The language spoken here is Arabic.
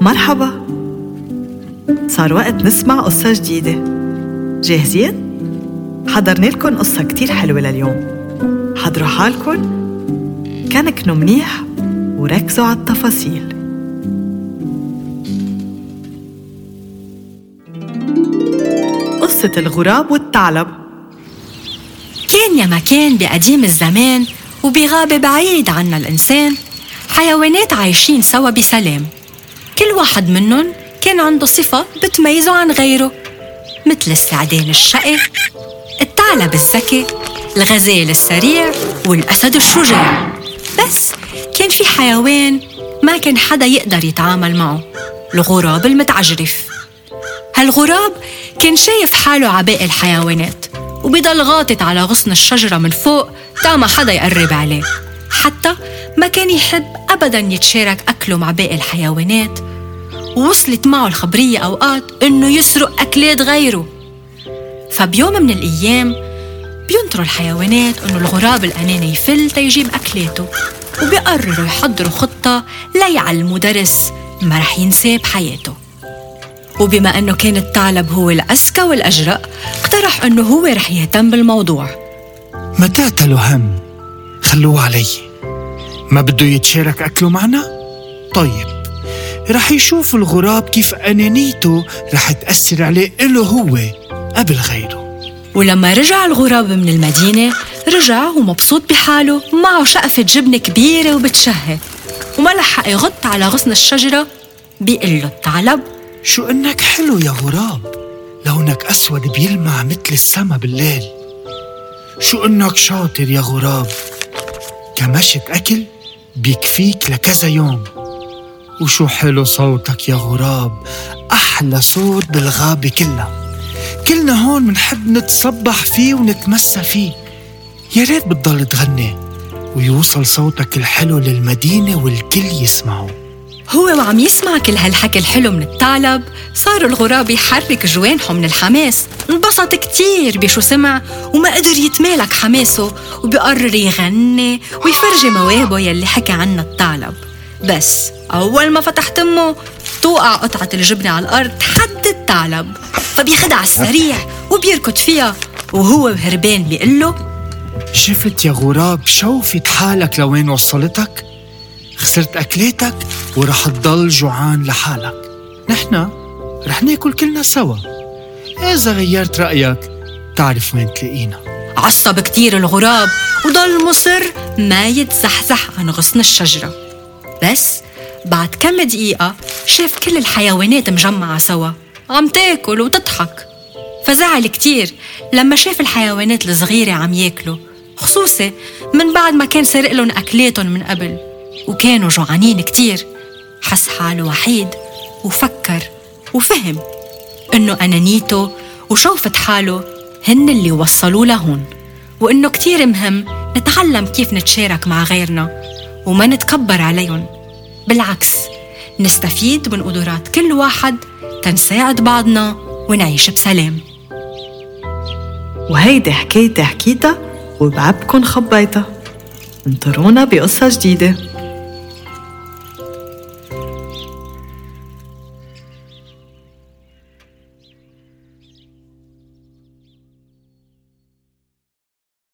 مرحبا. صار وقت نسمع قصة جديدة. جاهزين؟ حضرنا لكم قصة كتير حلوة لليوم. حضروا حالكم. كنكنوا منيح وركزوا على التفاصيل. قصة الغراب والثعلب. كان يا مكان بقديم الزمان وبغابة بعيد عنا الإنسان حيوانات عايشين سوا بسلام. كل واحد منهم كان عنده صفة بتميزه عن غيره مثل السعدان الشقي الثعلب الذكي الغزال السريع والأسد الشجاع. بس كان في حيوان ما كان حدا يقدر يتعامل معه الغراب المتعجرف. هالغراب كان شايف حاله عباقي الحيوانات وبضل غاطت على غصن الشجرة من فوق تا ما حدا يقرب عليه. حتى ما كان يحب أبدا يتشارك أكله مع باقي الحيوانات. ووصلت معه الخبرية أوقات إنه يسرق أكلات غيره. فبيوم من الأيام بينطروا الحيوانات إنه الغراب الأناني يفل تيجيب أكلاته وبيقرروا يحضروا خطة ليعلموا درس ما رح ينساه بحياته. وبما أنه كان الثعلب هو الأذكى والأجرأ اقترح أنه هو رح يهتم بالموضوع. ما تعتلوا هم؟ خلوه علي. ما بده يتشارك أكله معنا؟ طيب رح يشوف الغراب كيف أنانيته رح تأثر عليه إله هو قبل غيره. ولما رجع الغراب من المدينة رجع ومبسوط بحاله معه شقفة جبنة كبيرة وبتشهي. وما لحق يغط على غصن الشجرة بيقول له الثعلب شو إنك حلو يا غراب؟ لونك أسود بيلمع مثل السما بالليل. شو إنك شاطر يا غراب؟ كمشت أكل؟ بيكفيك لكذا يوم. وشو حلو صوتك يا غراب؟ أحلى صوت بالغابة كلها. كلنا هون منحب نتصبح فيه ونتمسى فيه. يا ريت بتضل تغني ويوصل صوتك الحلو للمدينة والكل يسمعه. هو وعم يسمع كل هالحكي الحلو من الثعلب صار الغراب يحرك جوانحه من الحماس. انبسط كتير بشو سمع وما قدر يتمالك حماسه وبيقرر يغني ويفرجي مواهبه يلي حكى عنها الثعلب بس أول ما فتح تمه توقع قطعة الجبنة على الأرض حد الثعلب فبيخدع على السريع وبيركض فيها وهو هربان بيقول له شفت يا غراب شوفت حالك لوين وصلتك؟ خسرت أكلاتك ورح تضل جوعان لحالك. نحن رح ناكل كلنا سوا. إذا غيرت رأيك تعرف وين تلاقينا. عصب كتير الغراب وضل مصر ما يتزحزح عن غصن الشجرة. بس بعد كم دقيقة شاف كل الحيوانات مجمعة سوا. عم تاكل وتضحك. فزعل كتير لما شاف الحيوانات الصغيرة عم ياكلوا خصوصي من بعد ما كان سرق لهم أكلاتهم من قبل. وكانوا جوعانين كتير. حس حاله وحيد وفكر وفهم إنه أنانيته وشوفة حاله هن اللي وصلوه لهون وإنه كتير مهم نتعلم كيف نتشارك مع غيرنا وما نتكبر عليهم. بالعكس نستفيد من قدرات كل واحد تنساعد بعضنا ونعيش بسلام. وهيدي حكايتي حكيتها وبعبكن خبيتها. انطرونا بقصة جديدة.